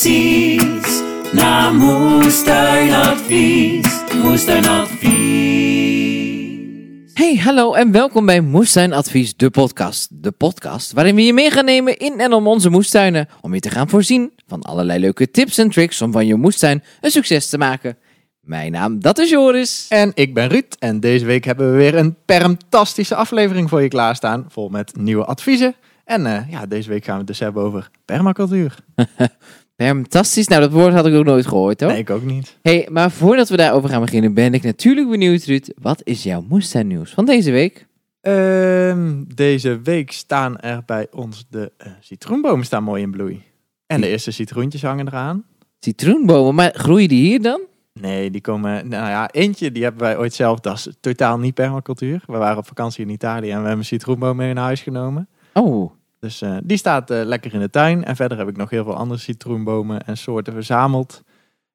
precies naar moestuinadvies. Moestuinadvies. Hey, hallo en welkom bij Moestuin Advies, de podcast. De podcast waarin we je mee gaan nemen in en om onze moestuinen. Om je te gaan voorzien van allerlei leuke tips en tricks om van je moestuin een succes te maken. Mijn naam, dat is Joris. En ik ben Ruud en deze week hebben we weer een permtastische aflevering voor je klaarstaan. Vol met nieuwe adviezen. En eh, ja, deze week gaan we het dus hebben over permacultuur. Fantastisch. Nou, dat woord had ik ook nooit gehoord, hoor. Nee, ik ook niet. Hey, maar voordat we daarover gaan beginnen, ben ik natuurlijk benieuwd, Ruud. Wat is jouw moestuinnieuws van deze week? Ehm, deze week staan er bij ons de eh, citroenbomen staan mooi in bloei. En de eerste citroentjes hangen eraan. Citroenbomen, maar groeien die hier dan? Nee, die komen, nou ja, eentje die hebben wij ooit zelf, dat is totaal niet permacultuur. We waren op vakantie in Italië en we hebben een citroenboom mee naar huis genomen. Oh, Dus eh, die staat eh, lekker in de tuin. En verder heb ik nog heel veel andere citroenbomen en soorten verzameld.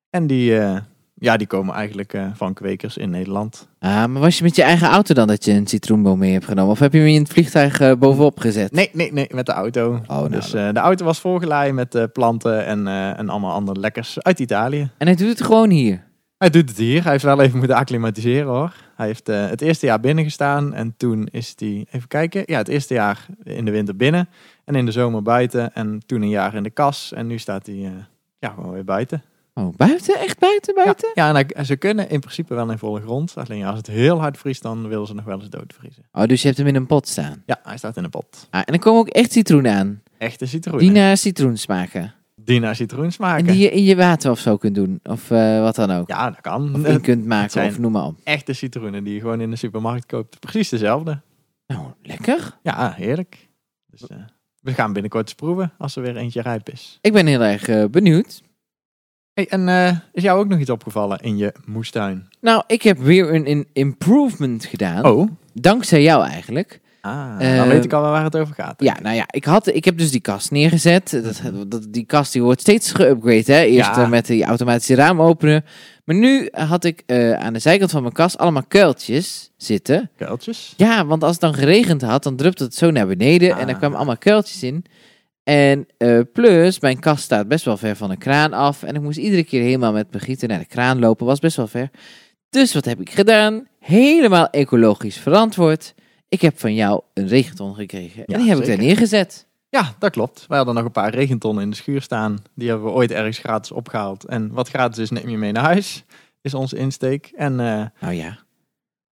En die, eh, ja, die komen eigenlijk van kwekers in Nederland. ah, maar was je met je eigen auto dan dat je een citroenboom mee hebt genomen? Of heb je hem in het vliegtuig bovenop gezet? Nee, nee, nee, met de auto. Oh, nou, dus de auto was volgeladen met planten en, en allemaal andere lekkers uit Italië. En hij doet het gewoon hier. Hij doet het hier. Hij heeft wel even moeten acclimatiseren hoor. Hij heeft eh, het eerste jaar binnen gestaan en toen is hij, even kijken, ja, het eerste jaar in de winter binnen en in de zomer buiten en toen een jaar in de kas en nu staat hij eh, ja, gewoon weer buiten. Oh, buiten? Echt buiten, buiten? Ja, ja en hij- ze kunnen in principe wel in volle grond. Alleen als het heel hard vriest, dan willen ze nog wel eens doodvriezen. Oh, dus je hebt hem in een pot staan. Ja, hij staat in een pot. Ah, en er komen ook echt citroenen aan. Echte citroen. Die naar citroen smaken. Die naar citroen smaken. En die je in je water of zo kunt doen. Of eh, wat dan ook. Ja, dat kan. Of Eh, in kunt maken, of noem maar op. Echte citroenen die je gewoon in de supermarkt koopt. Precies dezelfde. Nou, lekker. Ja, heerlijk. Dus eh, we gaan binnenkort eens proeven als er weer eentje rijp is. Ik ben heel erg benieuwd. Hey, en is jou ook nog iets opgevallen in je moestuin? Nou, ik heb weer een, een improvement gedaan. Oh. Dankzij jou eigenlijk. Ah, Eh, dan weet ik al wel waar het over gaat. Ja, nou ja, ik, had, ik heb dus die kast neergezet. Dat, dat, die kast die wordt steeds geüpgrade. Hè? Eerst Ja. eh, met die automatische raam openen. Maar nu had ik eh, aan de zijkant van mijn kast allemaal kuiltjes zitten. Kuiltjes. Ja, want als het dan geregend had, dan drupte het zo naar beneden. En er Ah. kwamen allemaal kuiltjes in. En eh, plus, mijn kast staat best wel ver van de kraan af. En ik moest iedere keer helemaal met mijn gieten naar de kraan lopen. Was best wel ver. Dus wat heb ik gedaan? Helemaal ecologisch verantwoord. Ik heb van jou een regenton gekregen. En die heb ik zeker. daar neergezet. Ja, dat klopt. Wij hadden nog een paar regentonnen in de schuur staan. Die hebben we ooit ergens gratis opgehaald. En wat gratis is, neem je mee naar huis. Is onze insteek. En eh Nou ja. Het,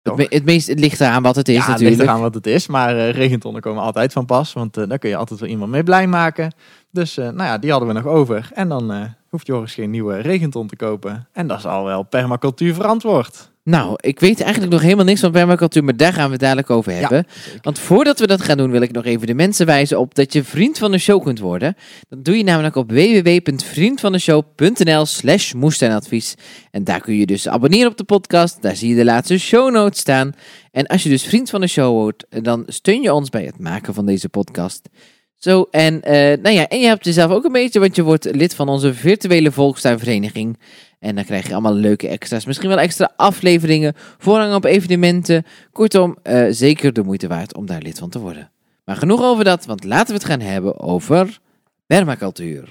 toch. me- het, meest, het ligt eraan wat het is ja, het ligt eraan wat het is. Maar eh, regentonnen komen altijd van pas. Want eh daar kun je altijd wel iemand mee blij maken. Dus nou ja, die hadden we nog over. En dan hoeft Joris geen nieuwe regenton te kopen. En dat is al wel permacultuur verantwoord. Nou, ik weet eigenlijk nog helemaal niks van permacultuur, maar daar gaan we het dadelijk over hebben. Want voordat we dat gaan doen, wil ik nog even de mensen wijzen op dat je vriend van de show kunt worden. Dat doe je namelijk op www.vriendvandeshow.nl slash moestuinadvies. En daar kun je dus abonneren op de podcast. Daar zie je de laatste show notes staan. En als je dus vriend van de show wordt, dan steun je ons bij het maken van deze podcast. Zo, en, eh, nou ja, en je hebt jezelf ook een beetje, want je wordt lid van onze virtuele volkstuinvereniging. En dan krijg je allemaal leuke extra's. Misschien wel extra afleveringen, voorrang op evenementen. Kortom, eh, zeker de moeite waard om daar lid van te worden. Maar genoeg over dat, want laten we het gaan hebben over permacultuur.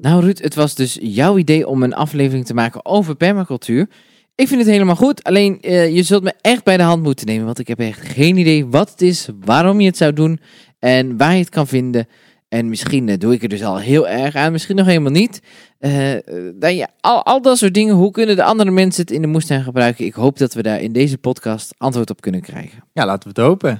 Nou Ruud, het was dus jouw idee om een aflevering te maken over permacultuur. Ik vind het helemaal goed, alleen eh, je zult me echt bij de hand moeten nemen, want ik heb echt geen idee wat het is, waarom je het zou doen en waar je het kan vinden. En misschien eh, doe ik er dus al heel erg aan, misschien nog helemaal niet. Eh, nou ja, al, al dat soort dingen, hoe kunnen de andere mensen het in de moestuin gebruiken? Ik hoop dat we daar in deze podcast antwoord op kunnen krijgen. Ja, laten we het hopen.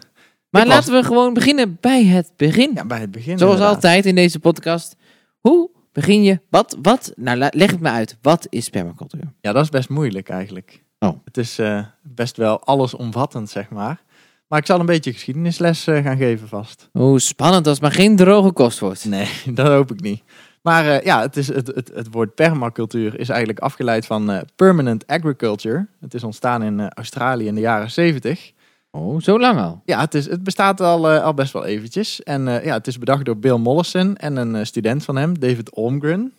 Maar Ik was- laten we gewoon beginnen bij het begin. Ja, bij het begin. Zoals inderdaad. altijd in deze podcast. Hoe begin je? Wat, wat? Nou, leg het me uit. Wat is permacultuur? Ja, dat is best moeilijk eigenlijk. Oh. Het is eh, best wel allesomvattend, zeg maar. Maar ik zal een beetje geschiedenisles eh, gaan geven vast. Hoe spannend als het maar geen droge kost wordt. Nee, dat hoop ik niet. Maar eh, ja, het, is, het, het, het woord permacultuur is eigenlijk afgeleid van eh, permanent agriculture. Het is ontstaan in Australië in de jaren 70. Oh, zo lang al. Ja, het, is, het bestaat al, al best wel eventjes. En ja, het is bedacht door Bill Mollison en een student van hem, David Olmgren.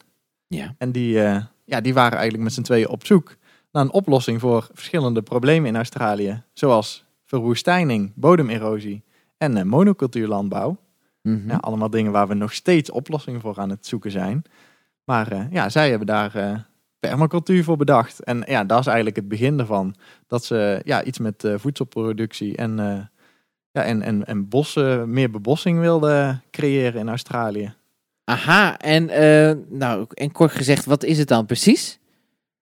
Ja. En die, ja, die waren eigenlijk met z'n tweeën op zoek naar een oplossing voor verschillende problemen in Australië. Zoals verwoestijning, bodemerosie en eh, monocultuurlandbouw. Mhm. Ja, allemaal dingen waar we nog steeds oplossingen voor aan het zoeken zijn. Maar eh, ja, zij hebben daar eh, permacultuur voor bedacht. En ja, dat is eigenlijk het begin ervan. Dat ze ja, iets met voedselproductie en, ja, en, en, en bossen, meer bebossing wilden creëren in Australië. Aha, en, nou, en kort gezegd, wat is het dan precies?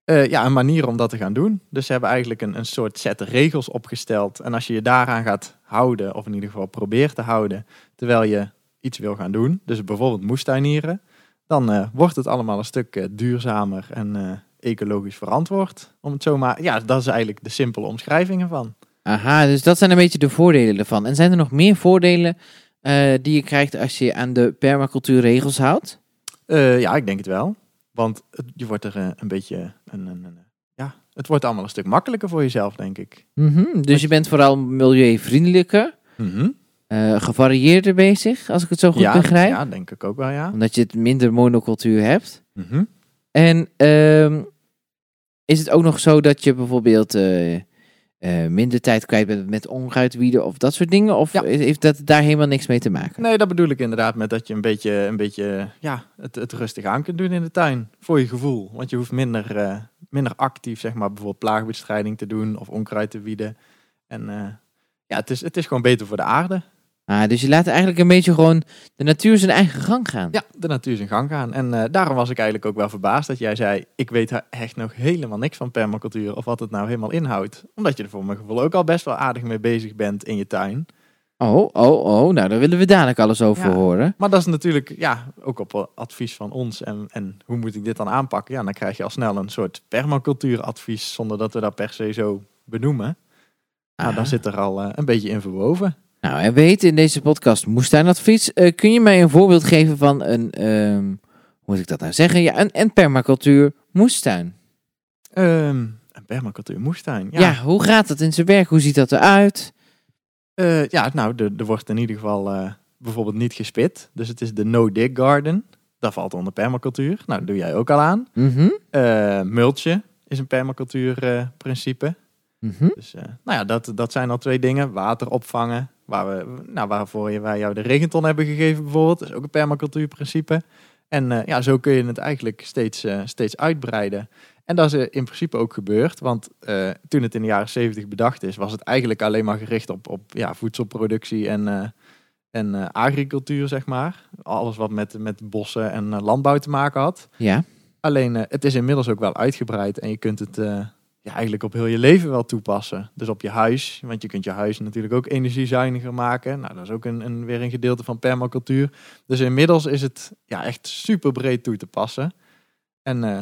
Eh, ja, een manier om dat te gaan doen. Dus ze hebben eigenlijk een, een soort set regels opgesteld. En als je je daaraan gaat houden, of in ieder geval probeert te houden, terwijl je iets wil gaan doen, dus bijvoorbeeld moestuinieren, dan eh, wordt het allemaal een stuk eh, duurzamer en ecologisch verantwoord. Om het zo maar, ja, dat is eigenlijk de simpele omschrijving ervan. Aha, dus dat zijn een beetje de voordelen ervan. En zijn er nog meer voordelen die je krijgt als je aan de permacultuurregels houdt? Ja, ik denk het wel. Want het, je wordt er eh, een beetje, een, een, een- ja, het wordt allemaal een stuk makkelijker voor jezelf, denk ik. Mhm, Dus je bent vooral milieuvriendelijker, eh, gevarieerder bezig, als ik het zo goed ja, begrijp. ja, denk ik ook wel, ja. Omdat je het minder monocultuur hebt. Mhm. En ehm, is het ook nog zo dat je bijvoorbeeld eh, eh, minder tijd kwijt bent met onkruidwieden of dat soort dingen? Of Ja. heeft dat daar helemaal niks mee te maken? Nee, dat bedoel ik inderdaad met dat je een beetje, een beetje ja, het, het rustig aan kunt doen in de tuin. Voor je gevoel. Want je hoeft minder, eh, minder actief, zeg maar, bijvoorbeeld plaagbestrijding te doen of onkruid te wieden. En eh, ja, het is, het is gewoon beter voor de aarde. Ah, dus je laat eigenlijk een beetje gewoon de natuur zijn eigen gang gaan. Ja, de natuur zijn gang gaan. En eh, daarom was ik eigenlijk ook wel verbaasd dat jij zei, ik weet echt nog helemaal niks van permacultuur of wat het nou helemaal inhoudt. Omdat je er voor mijn gevoel ook al best wel aardig mee bezig bent in je tuin. Oh, oh, oh. Nou, daar willen we dadelijk alles over Ja. horen. Maar dat is natuurlijk, ja, ook op advies van ons. En, en hoe moet ik dit dan aanpakken? Ja, dan krijg je al snel een soort permacultuuradvies, zonder dat we dat per se zo benoemen. Nou, Ah. daar zit er al eh, een beetje in verwoven. Nou, en we heten in deze podcast Moestuinadvies. Eh kun je mij een voorbeeld geven van een, ehm, hoe moet ik dat nou zeggen? Ja, een, een permacultuur moestuin. Ehm, een permacultuur moestuin. Ja. Ja, hoe gaat dat in zijn werk? Hoe ziet dat eruit? Eh, ja nou, er wordt in ieder geval eh, bijvoorbeeld niet gespit. Dus het is de no-dig garden. Dat valt onder permacultuur. Nou, dat doe jij ook al aan. Eh mulchen is een permacultuur eh, Mhm. Dus eh, nou ja, dat, dat zijn al twee dingen. Water opvangen, waar we, nou, waarvoor je, wij jou de regenton hebben gegeven bijvoorbeeld. Dat is ook een permacultuurprincipe. En eh, ja, zo kun je het eigenlijk steeds, eh, steeds uitbreiden. En dat is in principe ook gebeurd. Want toen het in de jaren 70 bedacht is, was het eigenlijk alleen maar gericht op, op ja, voedselproductie en, en agricultuur, zeg maar. Alles wat met, met bossen en landbouw te maken had. Ja. Alleen het is inmiddels ook wel uitgebreid en je kunt het eigenlijk op heel je leven wel toepassen. Dus op je huis, want je kunt je huis natuurlijk ook energiezuiniger maken. Nou, dat is ook een, een, weer een gedeelte van permacultuur. Dus inmiddels is het ja, echt super breed toe te passen. En eh,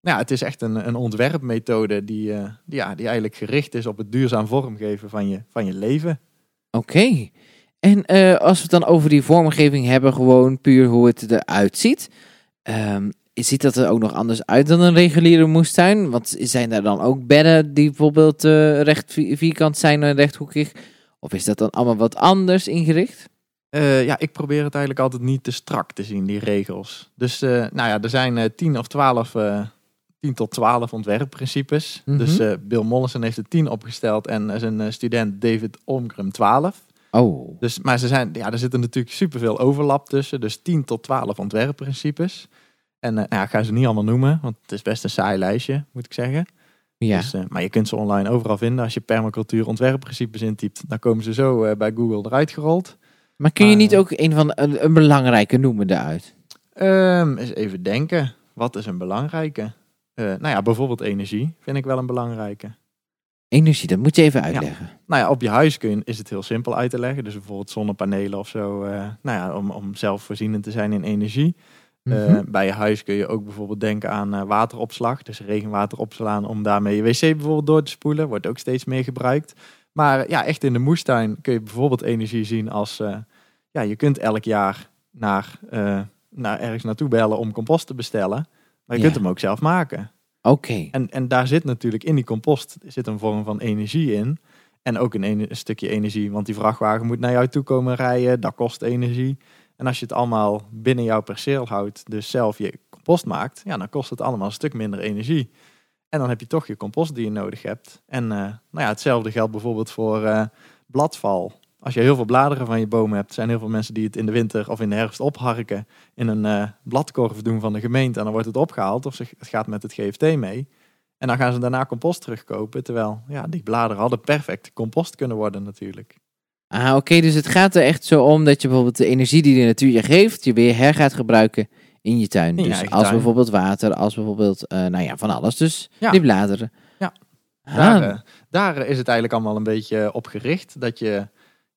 ja, het is echt een, een ontwerpmethode die, eh, die, ja, die eigenlijk gericht is op het duurzaam vormgeven van je, van je leven. Oké. En eh, als we dan over die vormgeving hebben, gewoon puur hoe het eruit ziet. ehm, ziet dat er ook nog anders uit dan een reguliere moestuin? Want zijn daar dan ook bedden die bijvoorbeeld eh, recht vi- vierkant zijn en rechthoekig? Of is dat dan allemaal wat anders ingericht? Eh, ja, ik probeer het eigenlijk altijd niet te strak te zien, die regels. Dus eh, nou ja, er zijn eh, tien of twaalf, eh 10 tot 12 ontwerpprincipes. Mhm. Dus Bill Mollison heeft er 10 opgesteld en zijn student David Omgrum 12. Oh. Dus, maar ze zijn, ja, er zitten natuurlijk superveel overlap tussen. Dus 10 tot 12 ontwerpprincipes. En eh, nou ja, ik ga ze niet allemaal noemen, want het is best een saai lijstje, moet ik zeggen. Ja. Dus, eh, maar je kunt ze online overal vinden. Als je permacultuur ontwerpprincipes intypt, dan komen ze zo eh, bij Google eruit gerold. Maar kun je niet ook een van een, een belangrijke noemen daaruit? Ehm, eens even denken. Wat is een belangrijke? Nou ja, bijvoorbeeld energie vind ik wel een belangrijke. Energie, dat moet je even uitleggen. Nou ja, op je huis kun je, is het heel simpel uit te leggen. Dus bijvoorbeeld zonnepanelen of zo. nou ja, om, om zelfvoorzienend te zijn in energie. Eh, Mhm. bij je huis kun je ook bijvoorbeeld denken aan eh, wateropslag. Dus regenwater opslaan om daarmee je wc bijvoorbeeld door te spoelen. Wordt ook steeds meer gebruikt. Maar ja, echt in de moestuin kun je bijvoorbeeld energie zien als... eh, ja, je kunt elk jaar naar, naar ergens naartoe bellen om compost te bestellen. Maar je Ja. kunt hem ook zelf maken. Oké. En, en daar zit natuurlijk in die compost zit een vorm van energie in. En ook een, een stukje energie, want die vrachtwagen moet naar jou toe komen rijden. Dat kost energie. En als je het allemaal binnen jouw perceel houdt, dus zelf je compost maakt, ja, dan kost het allemaal een stuk minder energie. En dan heb je toch je compost die je nodig hebt. En eh, nou ja, hetzelfde geldt bijvoorbeeld voor eh, bladval. Als je heel veel bladeren van je boom hebt, zijn heel veel mensen die het in de winter of in de herfst opharken. In een eh, bladkorf doen van de gemeente en dan wordt het opgehaald. Of het gaat met het GFT mee. En dan gaan ze daarna compost terugkopen. Terwijl ja, die bladeren hadden perfect compost kunnen worden natuurlijk. Ah, oké, dus het gaat er echt zo om dat je bijvoorbeeld de energie die de natuur je geeft, je weer her gaat gebruiken in je tuin. In je dus als tuin. bijvoorbeeld water, als bijvoorbeeld, eh, nou ja, van alles. Dus Ja. die bladeren. Ja. Ah, Daar, eh, daar is het eigenlijk allemaal een beetje op gericht. Dat je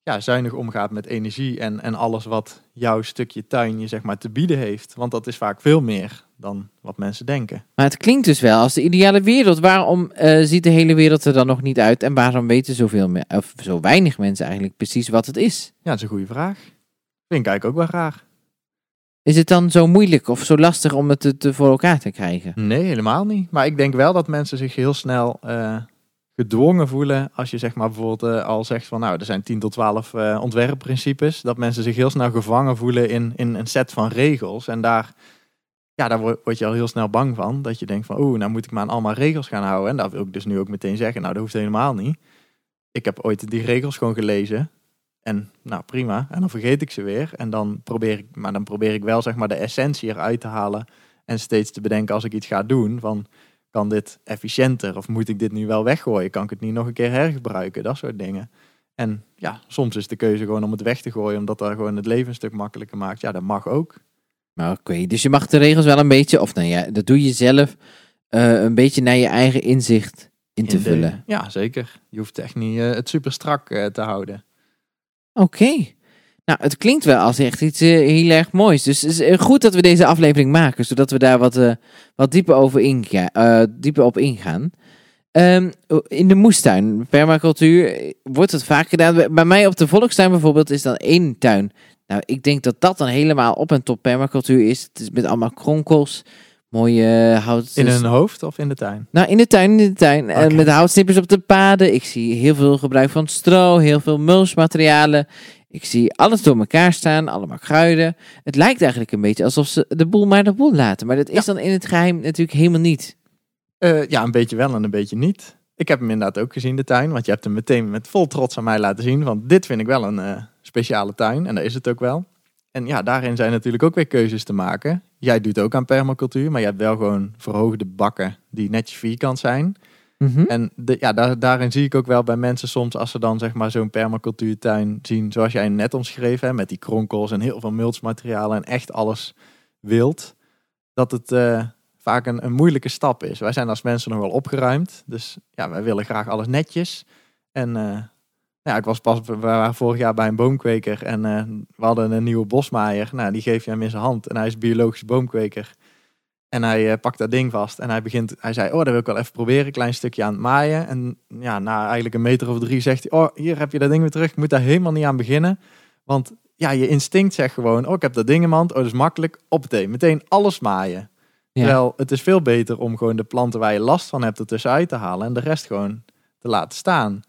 ja, zuinig omgaat met energie en, en alles wat jouw stukje tuin je zeg maar te bieden heeft. Want dat is vaak veel meer dan wat mensen denken. Maar het klinkt dus wel als de ideale wereld. Waarom eh, ziet de hele wereld er dan nog niet uit? En waarom weten zoveel of zo weinig mensen eigenlijk precies wat het is? Ja, dat is een goede vraag. Vind ik eigenlijk ook wel raar. Is het dan zo moeilijk of zo lastig om het te, te voor elkaar te krijgen? Nee, helemaal niet. Maar ik denk wel dat mensen zich heel snel eh, gedwongen voelen als je zeg maar bijvoorbeeld eh, al zegt van nou, er zijn 10 tot 12 eh, ontwerpprincipes. Dat mensen zich heel snel gevangen voelen in, in een set van regels. En daar, ja, daar word, je al heel snel bang van. Dat je denkt van oeh, nou moet ik me aan allemaal regels gaan houden. En daar wil ik dus nu ook meteen zeggen, nou dat hoeft helemaal niet. Ik heb ooit die regels gewoon gelezen. En nou prima, en dan vergeet ik ze weer. En dan probeer ik, maar dan probeer ik wel zeg maar de essentie eruit te halen. En steeds te bedenken als ik iets ga doen van kan dit efficiënter of moet ik dit nu wel weggooien? Kan ik het niet nog een keer hergebruiken? Dat soort dingen. En ja, soms is de keuze gewoon om het weg te gooien omdat dat gewoon het leven een stuk makkelijker maakt. Ja, dat mag ook. Maar oké, dus je mag de regels wel een beetje, of nou ja, dat doe je zelf, eh, een beetje naar je eigen inzicht in te In de- vullen. Ja, zeker. Je hoeft echt niet eh, het super strak eh, te houden. Oké. Nou, het klinkt wel als echt iets heel erg moois. Dus het is goed dat we deze aflevering maken, zodat we daar wat, wat dieper, over inga eh, dieper op ingaan. Ehm, in de moestuin, permacultuur, eh, wordt het vaak gedaan. Bij mij op de volkstuin bijvoorbeeld is dan één tuin. Nou, ik denk dat dat dan helemaal op en top permacultuur is. Het is met allemaal kronkels, mooie uh, hout. In een hoofd of in de tuin? Nou, in de tuin, in de tuin. En Oké. met houtsnippers op de paden. Ik zie heel veel gebruik van stro, heel veel mulchmaterialen. Ik zie alles door elkaar staan, allemaal kruiden. Het lijkt eigenlijk een beetje alsof ze de boel maar de boel laten. Maar dat is dan in het geheim natuurlijk helemaal niet. Eh, ja, een beetje wel en een beetje niet. Ik heb hem inderdaad ook gezien, de tuin. Want je hebt hem meteen met vol trots aan mij laten zien. Van dit vind ik wel een eh, speciale tuin. En dat is het ook wel. En ja, daarin zijn natuurlijk ook weer keuzes te maken. Jij doet ook aan permacultuur. Maar je hebt wel gewoon verhoogde bakken die netjes vierkant zijn. Mhm. En de, ja, daar, daarin zie ik ook wel bij mensen soms als ze dan zeg maar zo'n permacultuurtuin zien. Zoals jij net omschreven hebt. Met die kronkels en heel veel mulchmaterialen en echt alles wild. Dat het... eh, vaak een, een moeilijke stap is. Wij zijn als mensen nog wel opgeruimd. Dus ja, wij willen graag alles netjes. En eh, ja, ik was pas, we waren vorig jaar bij een boomkweker en eh, we hadden een nieuwe bosmaaier. Nou, die geef je hem in zijn hand en hij is biologisch boomkweker. En hij eh, pakt dat ding vast en hij begint, hij zei, oh, dat wil ik wel even proberen, een klein stukje aan het maaien. En ja, na eigenlijk een meter of drie zegt hij, oh, hier heb je dat ding weer terug. Ik moet daar helemaal niet aan beginnen. Want ja, je instinct zegt gewoon, oh, ik heb dat ding in mijn hand, oh, dat is makkelijk, op meteen, meteen alles maaien. Ja. Terwijl het is veel beter om gewoon de planten waar je last van hebt ertussenuit te halen en de rest gewoon te laten staan.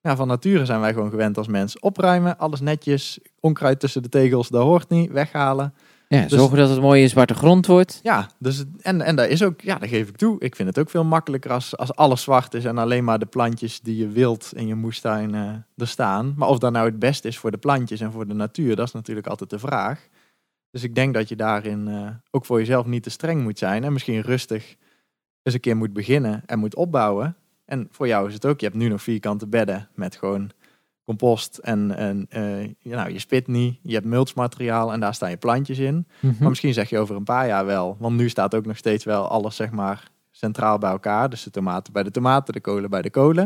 Ja, van nature zijn wij gewoon gewend als mens. Opruimen, alles netjes, onkruid tussen de tegels, dat hoort niet, weghalen. Ja, Dus- zorgen dat het mooie zwarte grond wordt. Ja, dus en, en dat is ook, ja, dat geef ik toe. Ik vind het ook veel makkelijker als, als alles zwart is en alleen maar de plantjes die je wilt in je moestuin eh, er staan. Maar of dat nou het beste is voor de plantjes en voor de natuur, dat is natuurlijk altijd de vraag. Dus ik denk dat je daarin eh, ook voor jezelf niet te streng moet zijn en misschien rustig eens een keer moet beginnen en moet opbouwen. En voor jou is het ook, je hebt nu nog vierkante bedden met gewoon compost en, en ja, nou, je spit niet, je hebt mulchmateriaal en daar staan je plantjes in. Mhm. Maar misschien zeg je over een paar jaar wel. Want nu staat ook nog steeds wel alles zeg maar centraal bij elkaar. Dus de tomaten bij de tomaten, de kolen bij de kolen.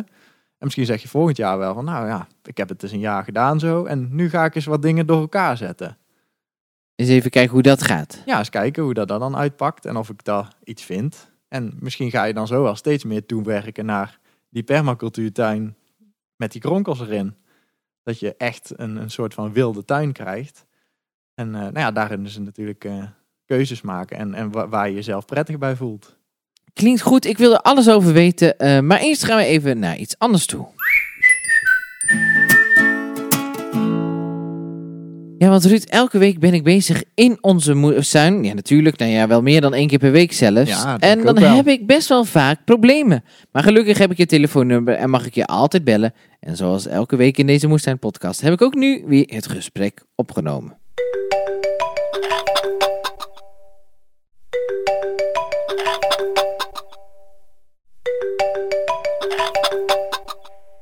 En misschien zeg je volgend jaar wel van nou ja, ik heb het dus een jaar gedaan zo. En nu ga ik eens wat dingen door elkaar zetten. Eens even kijken hoe dat gaat. Ja, eens kijken hoe dat dan uitpakt en of ik daar iets vind. En misschien ga je dan zo wel steeds meer toewerken naar die permacultuurtuin met die kronkels erin. Dat je echt een, een soort van wilde tuin krijgt. En eh, nou ja, daarin is het natuurlijk eh, keuzes maken en, en wa- waar je jezelf prettig bij voelt. Klinkt goed, ik wil er alles over weten. eh, maar eerst gaan we even naar iets anders toe. Ja, want Ruud, elke week ben ik bezig in onze moestuin. Ja, natuurlijk. Nou ja, wel meer dan één keer per week zelfs. Ja, dat en ook dan wel. heb ik best wel vaak problemen. Maar gelukkig heb ik je telefoonnummer en mag ik je altijd bellen. En zoals elke week in deze Moestuin podcast heb ik ook nu weer het gesprek opgenomen.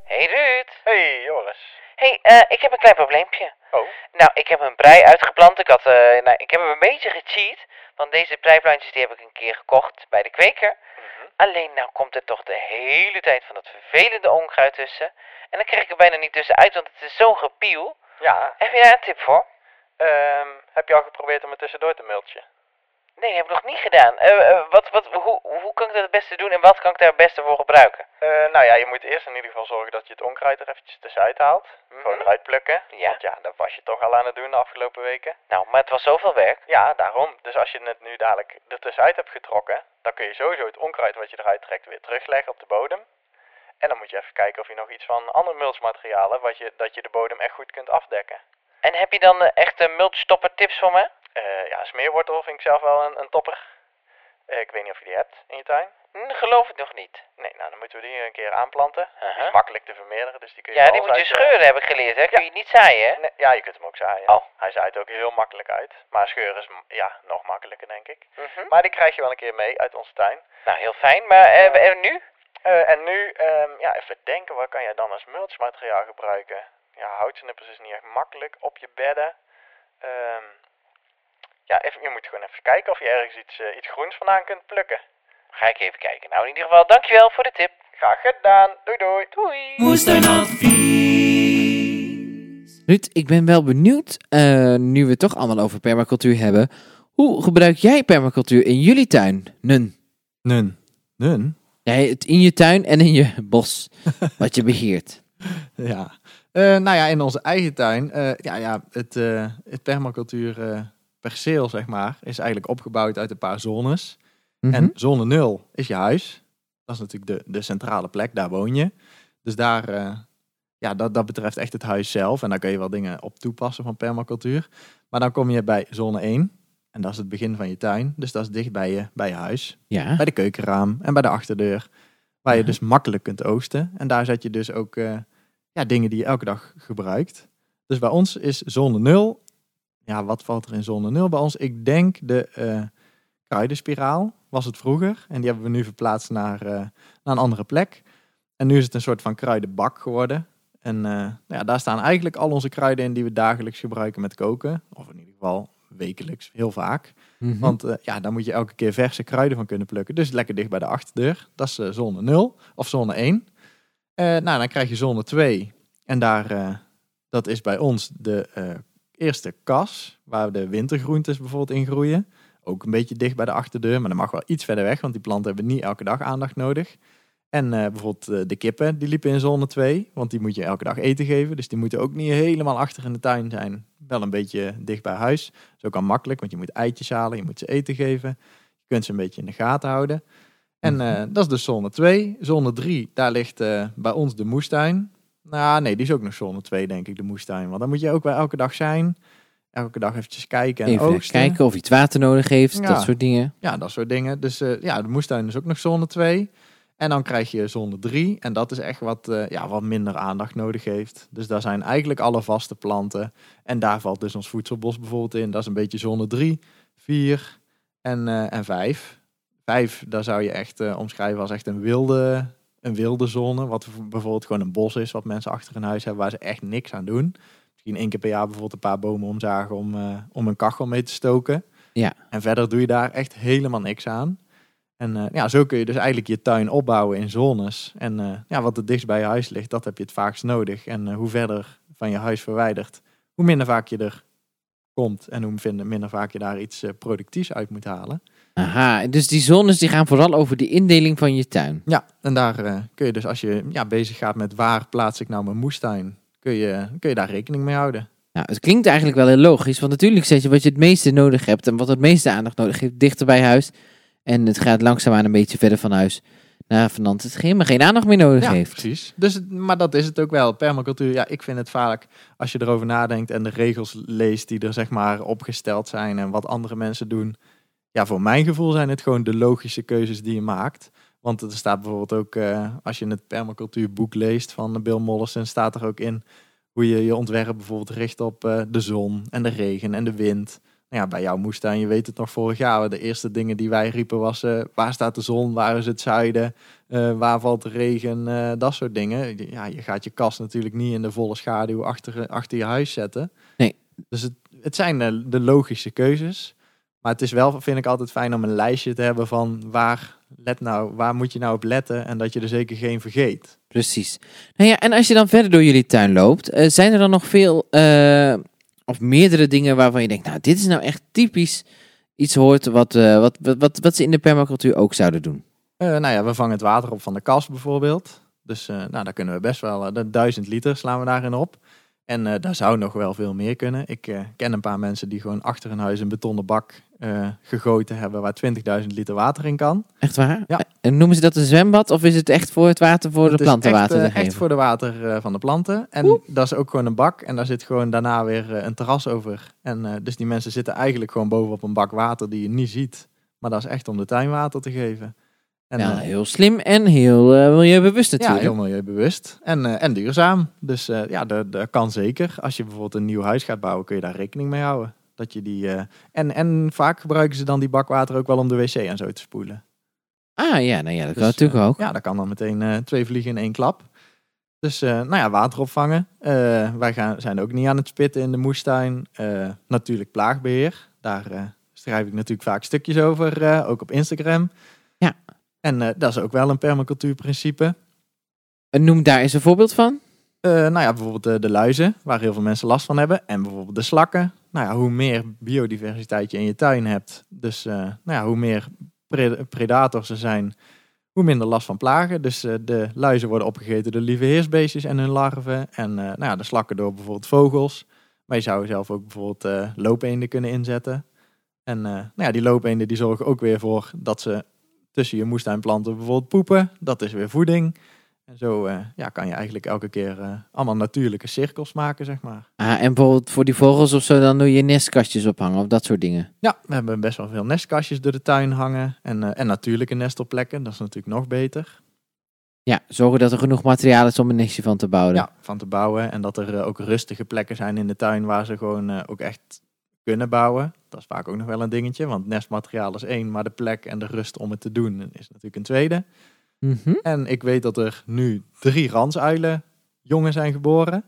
Hey Ruud. Hey Joris. Hey, eh, ik heb een klein probleempje. Oh. Nou, ik heb een brei uitgeplant. Ik, had, eh, nou, ik heb hem een beetje gecheat. Want deze breiplantjes die heb ik een keer gekocht bij de kweker. Alleen nou komt er toch de hele tijd van dat vervelende onkruid tussen. En dan krijg ik er bijna niet tussenuit, want het is zo'n gepiel. Ja, Heb je daar een tip voor? ehm, heb je al geprobeerd om het tussendoor te mulchen? Nee, heb ik nog niet gedaan. Eh, eh, wat, wat, hoe, hoe kan ik dat het beste doen en wat kan ik daar het beste voor gebruiken? Eh, nou ja, je moet eerst in ieder geval zorgen dat je het onkruid er eventjes tussenuit haalt. Gewoon eruit plukken. Ja. Want ja, dat was je toch al aan het doen de afgelopen weken. Nou, maar het was zoveel werk. Ja, daarom. Dus als je het nu dadelijk er tussenuit hebt getrokken, dan kun je sowieso het onkruid wat je eruit trekt weer terugleggen op de bodem. En dan moet je even kijken of je nog iets van andere mulchmaterialen, wat je, dat je de bodem echt goed kunt afdekken. En heb je dan echte mulchstopper tips voor me? Eh, ja, smeerwortel vind ik zelf wel een, een topper. Eh, ik weet niet of je die hebt in je tuin. Hm, geloof ik nog niet. Nee, nou dan moeten we die een keer aanplanten. Die is makkelijk te vermeerderen, dus die kun je Ja, die moet je scheuren, heb ik geleerd. Hè? Kun je niet zaaien, hè? Nee, ja, je kunt hem ook zaaien. Oh. Hij zaait ook heel makkelijk uit. Maar scheuren is ja, nog makkelijker, denk ik. Mhm. Maar die krijg je wel een keer mee uit onze tuin. Nou, heel fijn. Maar eh, en nu? En nu, ehm, ja, even denken, wat kan je dan als mulchmateriaal gebruiken? Ja, houtsnippers is niet echt makkelijk op je bedden. Ehm, ja, even, je moet gewoon even kijken of je ergens iets, eh, iets groens vandaan kunt plukken. Ga ik even kijken. Nou, in ieder geval, dankjewel voor de tip. Graag gedaan. Doei doei. Doei. Moestuinadvies. Ruud, ik ben wel benieuwd, eh, nu we het toch allemaal over permacultuur hebben. Hoe gebruik jij permacultuur in jullie tuin? Nun. Nun. Nun? Het in je tuin en in je bos, wat je beheert. Ja. Eh, nou ja, in onze eigen tuin, eh, ja, ja, het, eh, het permacultuur eh, perceel, zeg maar, is eigenlijk opgebouwd uit een paar zones. Mhm. En zone 0 is je huis. Dat is natuurlijk de, de centrale plek, daar woon je. Dus daar, eh, ja, dat, dat betreft echt het huis zelf. En daar kun je wel dingen op toepassen van permacultuur. Maar dan kom je bij zone 1. En dat is het begin van je tuin. Dus dat is dicht bij je, bij je huis. ja. Bij de keukenraam en bij de achterdeur. Waar je dus makkelijk kunt oosten. En daar zet je dus ook eh, ja, dingen die je elke dag gebruikt. Dus bij ons is zone 0. Ja, wat valt er in zone 0 bij ons? Ik denk de eh kruidenspiraal was het vroeger. En die hebben we nu verplaatst naar, eh, naar een andere plek. En nu is het een soort van kruidenbak geworden. En eh, nou ja, daar staan eigenlijk al onze kruiden in die we dagelijks gebruiken met koken. Of in ieder geval wekelijks, heel vaak. Mhm. Want ja, daar moet je elke keer verse kruiden van kunnen plukken. Dus lekker dicht bij de achterdeur. Dat is zone 0 of zone 1. Eh, nou, dan krijg je zone 2. En daar, dat is bij ons de eerste kas, waar de wintergroentes bijvoorbeeld in groeien. Ook een beetje dicht bij de achterdeur, maar dat mag wel iets verder weg, want die planten hebben niet elke dag aandacht nodig. En eh, bijvoorbeeld eh, de kippen, die liepen in zone 2, want die moet je elke dag eten geven. Dus die moeten ook niet helemaal achter in de tuin zijn. Wel een beetje dicht bij huis. Dat is ook al makkelijk, want je moet eitjes halen, je moet ze eten geven. Je kunt ze een beetje in de gaten houden. En eh, dat is dus zone 2. Zone 3, daar ligt bij ons de moestuin. Nou, nee, die is ook nog zone 2, denk ik, de moestuin. Want dan moet je ook wel elke dag zijn. Elke dag eventjes kijken en Even oogsten. kijken of iets water nodig heeft, Ja. dat soort dingen. Ja, dat soort dingen. Dus eh, ja, de moestuin is ook nog zone 2. En dan krijg je zone 3. En dat is echt wat, eh, ja, wat minder aandacht nodig heeft. Dus daar zijn eigenlijk alle vaste planten. En daar valt dus ons voedselbos bijvoorbeeld in. Dat is een beetje zone 3, 4 en, eh en 5. 5, daar zou je echt omschrijven als echt een wilde, een wilde zone. Wat bijvoorbeeld gewoon een bos is wat mensen achter hun huis hebben waar ze echt niks aan doen. Misschien één keer per jaar bijvoorbeeld een paar bomen omzagen om, eh, om een kachel mee te stoken. Ja. En verder doe je daar echt helemaal niks aan. En eh, ja, zo kun je dus eigenlijk je tuin opbouwen in zones. En eh, ja, wat het dichtst bij je huis ligt, dat heb je het vaakst nodig. En hoe verder van je huis verwijderd, hoe minder vaak je er komt. En hoe minder, vaak je daar iets productiefs uit moet halen. Aha, dus die zones die gaan vooral over de indeling van je tuin. Ja, en daar eh, kun je dus als je ja, bezig gaat met waar plaats ik nou mijn moestuin, kun je, kun je daar rekening mee houden. Nou, het klinkt eigenlijk wel heel logisch, want natuurlijk zet je wat je het meeste nodig hebt en wat het meeste aandacht nodig heeft dichter bij huis. En het gaat langzaamaan een beetje verder van huis Nou, Fernand het geen, maar geen aandacht meer nodig Ja, heeft. precies. Dus, maar dat is het ook wel. Permacultuur, ja, ik vind het vaak, als je erover nadenkt en de regels leest die er zeg maar opgesteld zijn en wat andere mensen doen. Ja, voor mijn gevoel zijn het gewoon de logische keuzes die je maakt. Want er staat bijvoorbeeld ook, eh, als je het permacultuurboek leest van Bill Mollison, staat er ook in hoe je je ontwerp bijvoorbeeld richt op eh, de zon en de regen en de wind. Nou ja, bij jouw moestuin, je weet het nog vorig jaar, de eerste dingen die wij riepen was, eh, waar staat de zon, waar is het zuiden? Waar valt de regen? dat soort dingen. Ja, je gaat je kast natuurlijk niet in de volle schaduw achter, achter je huis zetten. Nee. Dus het, het zijn de logische keuzes. Maar het is wel, vind ik altijd fijn om een lijstje te hebben van waar, let nou, waar moet je nou op letten en dat je er zeker geen vergeet. Precies. Nou ja, en als je dan verder door jullie tuin loopt, eh, zijn er dan nog veel eh, of meerdere dingen waarvan je denkt, nou, dit is nou echt typisch iets hoort wat, eh, wat, wat, wat, wat ze in de permacultuur ook zouden doen. Nou ja, we vangen het water op van de kast bijvoorbeeld. Dus nou, daar kunnen we best wel, de duizend liter slaan we daarin op. En daar zou nog wel veel meer kunnen. Ik ken een paar mensen die gewoon achter hun huis een betonnen bak eh, gegoten hebben waar 20.000 liter water in kan. Echt waar? Ja. En noemen ze dat een zwembad of is het echt voor het water voor de is planten water echt, eh, echt voor de water eh, van de planten. En dat is ook gewoon een bak. En daar zit gewoon daarna weer een terras over. En dus die mensen zitten eigenlijk gewoon bovenop een bak water die je niet ziet. Maar dat is echt om de tuin water te geven. En, ja, heel slim en heel milieubewust Ja, natuurlijk. heel milieubewust en, en duurzaam. Dus ja, dat, dat kan zeker. Als je bijvoorbeeld een nieuw huis gaat bouwen, kun je daar rekening mee houden. Dat je die, eh, en, en vaak gebruiken ze dan die bakwater ook wel om de wc en zo te spoelen. Ah ja, nou ja, dat Dus, kan natuurlijk eh, ook. Ja, dat kan dan meteen eh, twee vliegen in één klap. Dus nou ja, water opvangen. Wij gaan, zijn ook niet aan het spitten in de moestuin. Natuurlijk plaagbeheer. Daar schrijf ik natuurlijk vaak stukjes over, ook op Instagram. Ja. En dat is ook wel een permacultuurprincipe. En Noem daar eens een voorbeeld van. Nou ja, bijvoorbeeld de luizen, waar heel veel mensen last van hebben. En bijvoorbeeld de slakken. Nou ja, hoe meer biodiversiteit je in je tuin hebt. Dus eh, nou ja, hoe meer pre- predators er zijn, hoe minder last van plagen. Dus eh, de luizen worden opgegeten door lieve heersbeestjes en hun larven. En eh, nou ja, de slakken door bijvoorbeeld vogels. Maar je zou zelf ook bijvoorbeeld eh loopeenden kunnen inzetten. En nou ja, die loopeenden die zorgen ook weer voor dat ze tussen je moestuinplanten bijvoorbeeld poepen. Dat is weer voeding. En zo eh, ja, kan je eigenlijk elke keer eh, allemaal natuurlijke cirkels maken, zeg maar. Ah, en bijvoorbeeld voor die vogels of zo, dan doe je nestkastjes ophangen of dat soort dingen. Ja, we hebben best wel veel nestkastjes door de tuin hangen. En, eh, en natuurlijke nestelplekken, dat is natuurlijk nog beter. Ja, zorgen dat er genoeg materiaal is om een nestje van te bouwen. Ja, van te bouwen. En dat er ook rustige plekken zijn in de tuin waar ze gewoon ook echt kunnen bouwen. Dat is vaak ook nog wel een dingetje, want nestmateriaal is één, maar de plek en de rust om het te doen is natuurlijk een tweede. Mhm. En ik weet dat er nu drie ransuilen jongen zijn geboren.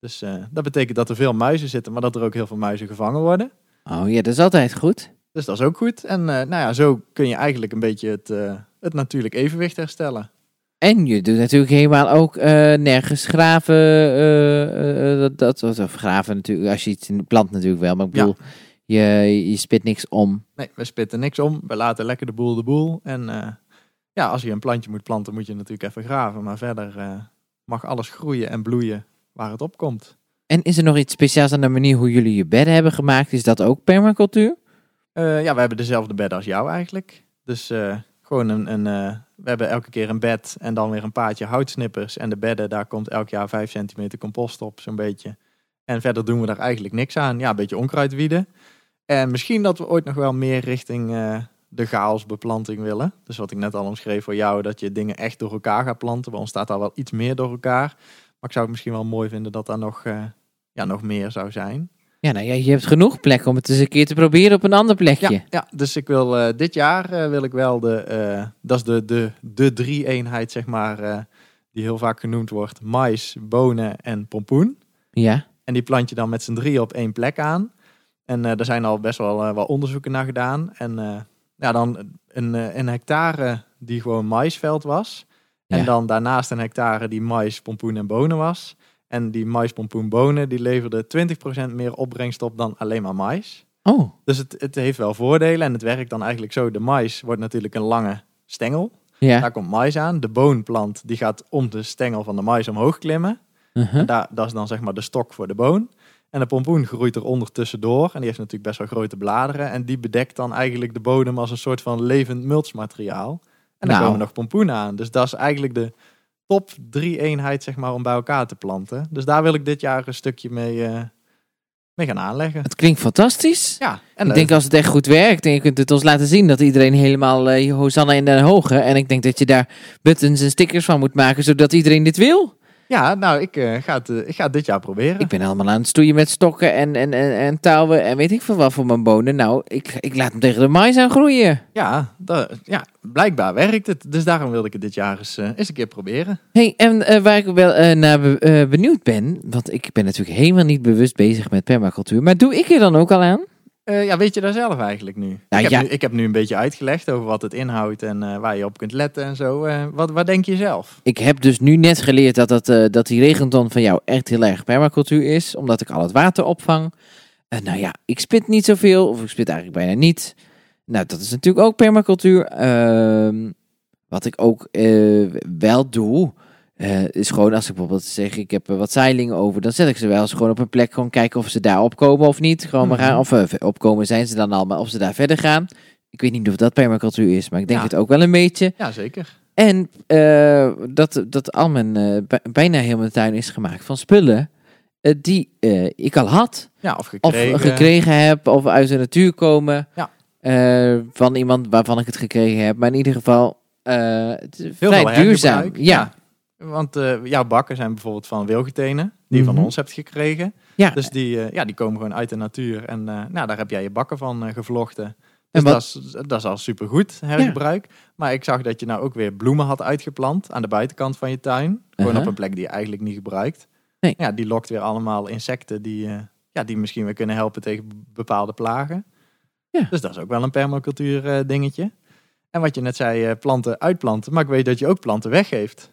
Dus eh, dat betekent dat er veel muizen zitten, maar dat er ook heel veel muizen gevangen worden. Oh ja, dat is altijd goed. Dus dat is ook goed. En eh, nou ja, zo kun je eigenlijk een beetje het, eh, het natuurlijk evenwicht herstellen. En je doet natuurlijk helemaal ook eh, nergens graven. eh, eh, dat, dat, of graven natuurlijk, als je iets in de plant natuurlijk wel. Maar ik Ja. bedoel, je, je spit niks om. Nee, we spitten niks om. We laten lekker de boel de boel. En eh, ja, als je een plantje moet planten, moet je natuurlijk even graven. Maar verder eh, mag alles groeien en bloeien waar het op komt. En is er nog iets speciaals aan de manier hoe jullie je bedden hebben gemaakt? Is dat ook permacultuur? Eh, ja, we hebben dezelfde bedden als jou eigenlijk. Dus eh, gewoon een, een we hebben elke keer een bed en dan weer een paardje houtsnippers. En de bedden, daar komt elk jaar 5 centimeter compost op, zo'n beetje. En verder doen we daar eigenlijk niks aan. Ja, een beetje onkruid wieden. En misschien dat we ooit nog wel meer richting de chaosbeplanting willen. Dus wat ik net al omschreef voor jou, dat je dingen echt door elkaar gaat planten. Bij ons staat daar wel iets meer door elkaar. Maar ik zou het misschien wel mooi vinden dat daar nog, eh, ja, nog meer zou zijn. Ja, nou je hebt genoeg plek om het eens een keer te proberen op een ander plekje. Ja, ja dus ik wil eh, dit jaar eh, wil ik wel de, dat is de, de, de drie eenheid, zeg maar, die heel vaak genoemd wordt: mais, bonen en pompoen. Ja. En die plant je dan met z'n drieën op één plek aan. En er zijn al best wel wel onderzoeken naar gedaan. En ja, dan een, eh, een hectare die gewoon maisveld was. En Ja. dan daarnaast een hectare die mais, pompoen en bonen was. En die mais, pompoen, bonen, die leverde 20% meer opbrengst op dan alleen maar mais. Oh, Dus het, het heeft wel voordelen en het werkt dan eigenlijk zo. De mais wordt natuurlijk een lange stengel. ja. Daar komt mais aan. De boonplant die gaat om de stengel van de mais omhoog klimmen. Uh-huh. En daar, dat is dan zeg maar de stok voor de boon. En de pompoen groeit eronder tussendoor. En die heeft natuurlijk best wel grote bladeren. En die bedekt dan eigenlijk de bodem als een soort van levend mulchmateriaal. En dan Nou. komen nog pompoenen aan. Dus dat is eigenlijk de top drie eenheid, zeg maar, om bij elkaar te planten. Dus daar wil ik dit jaar een stukje mee, eh, mee gaan aanleggen. Het klinkt fantastisch. Ja, en ik denk als het echt goed werkt en je kunt het ons laten zien dat iedereen helemaal eh, Hosanna in de hoge. En ik denk dat je daar buttons en stickers van moet maken zodat iedereen dit wil. Ja, nou, ik, eh, ga het, eh, ik ga het dit jaar proberen. Ik ben allemaal aan het stoeien met stokken en, en, en, en touwen en weet ik veel wat voor mijn bonen. Nou, ik, ik laat hem tegen de mais aan groeien. Ja, dat, ja, blijkbaar werkt het. Dus daarom wilde ik het dit jaar eens, eh, eens een keer proberen. hey, en waar ik wel naar be- benieuwd ben, want ik ben natuurlijk helemaal niet bewust bezig met permacultuur, maar doe ik er dan ook al aan? Eh, ja, weet je daar zelf eigenlijk nu? Nou, ik, heb ja. nu ik heb nu een beetje uitgelegd over wat het inhoudt en eh, waar je op kunt letten en zo. Eh, wat, wat denk je zelf? Ik heb dus nu net geleerd dat, dat, dat die regenton van jou echt heel erg permacultuur is, omdat ik al het water opvang. Nou ja, ik spit niet zoveel, of ik spit eigenlijk bijna niet. Nou, dat is natuurlijk ook permacultuur. Ehm, wat ik ook wel doe, eh, is gewoon als ik bijvoorbeeld zeg, ik heb er wat zeilingen over, dan zet ik ze wel eens gewoon op een plek, gewoon kijken of ze daar opkomen of niet. Gewoon maar Mhm. gaan, of eh, opkomen zijn ze dan al, maar of ze daar verder gaan. Ik weet niet of dat permacultuur is, maar ik denk Ja. het ook wel een beetje. Ja, zeker. En eh, dat, dat al mijn, eh, bij- bijna heel mijn tuin is gemaakt van spullen eh, die eh, ik al had. Ja, of Of gekregen. gekregen heb, of uit de natuur komen. Ja. Eh, van iemand waarvan ik het gekregen heb. Maar in ieder geval eh, het is Heel vrij duurzaam. Ja. Want eh, jouw bakken zijn bijvoorbeeld van wilgetenen, die je Mhm. van ons hebt gekregen. Ja. Dus die, eh, ja, die komen gewoon uit de natuur. En eh, nou, daar heb jij je bakken van gevlochten. En Dus dat, is, dat is al supergoed hergebruik. Maar ik zag dat je nou ook weer bloemen had uitgeplant aan de buitenkant van je tuin. Gewoon op een plek die je eigenlijk niet gebruikt. Nee. Ja, die lokt weer allemaal insecten die, ja, die misschien weer kunnen helpen tegen bepaalde plagen. Ja. Dus dat is ook wel een permacultuur dingetje. En wat je net zei, planten uitplanten. Maar ik weet dat je ook planten weggeeft.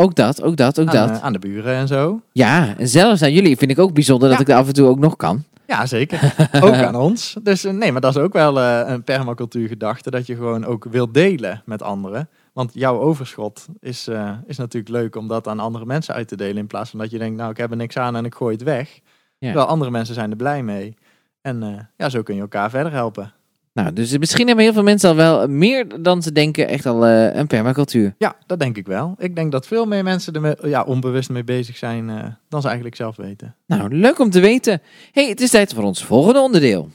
Ook dat, ook dat, ook aan, dat. eh, aan de buren en zo. Ja, en zelfs aan jullie vind ik ook bijzonder dat ik dat af en toe ook nog kan. Ja, zeker. ook aan ons. Dus eh, nee, maar dat is ook wel eh, een permacultuurgedachte. Dat je gewoon ook wilt delen met anderen. Want jouw overschot is, is natuurlijk leuk om dat aan andere mensen uit te delen. In plaats van dat je denkt, nou ik heb er niks aan en ik gooi het weg. Ja. Terwijl andere mensen zijn er blij mee. En ja, zo kun je elkaar verder helpen. Nou, dus misschien hebben heel veel mensen al wel meer dan ze denken echt al eh, een permacultuur. Ja, dat denk ik wel. Ik denk dat veel meer mensen er ja, onbewust mee bezig zijn eh, dan ze eigenlijk zelf weten. Nou, leuk om te weten. hey, het is tijd voor ons volgende onderdeel.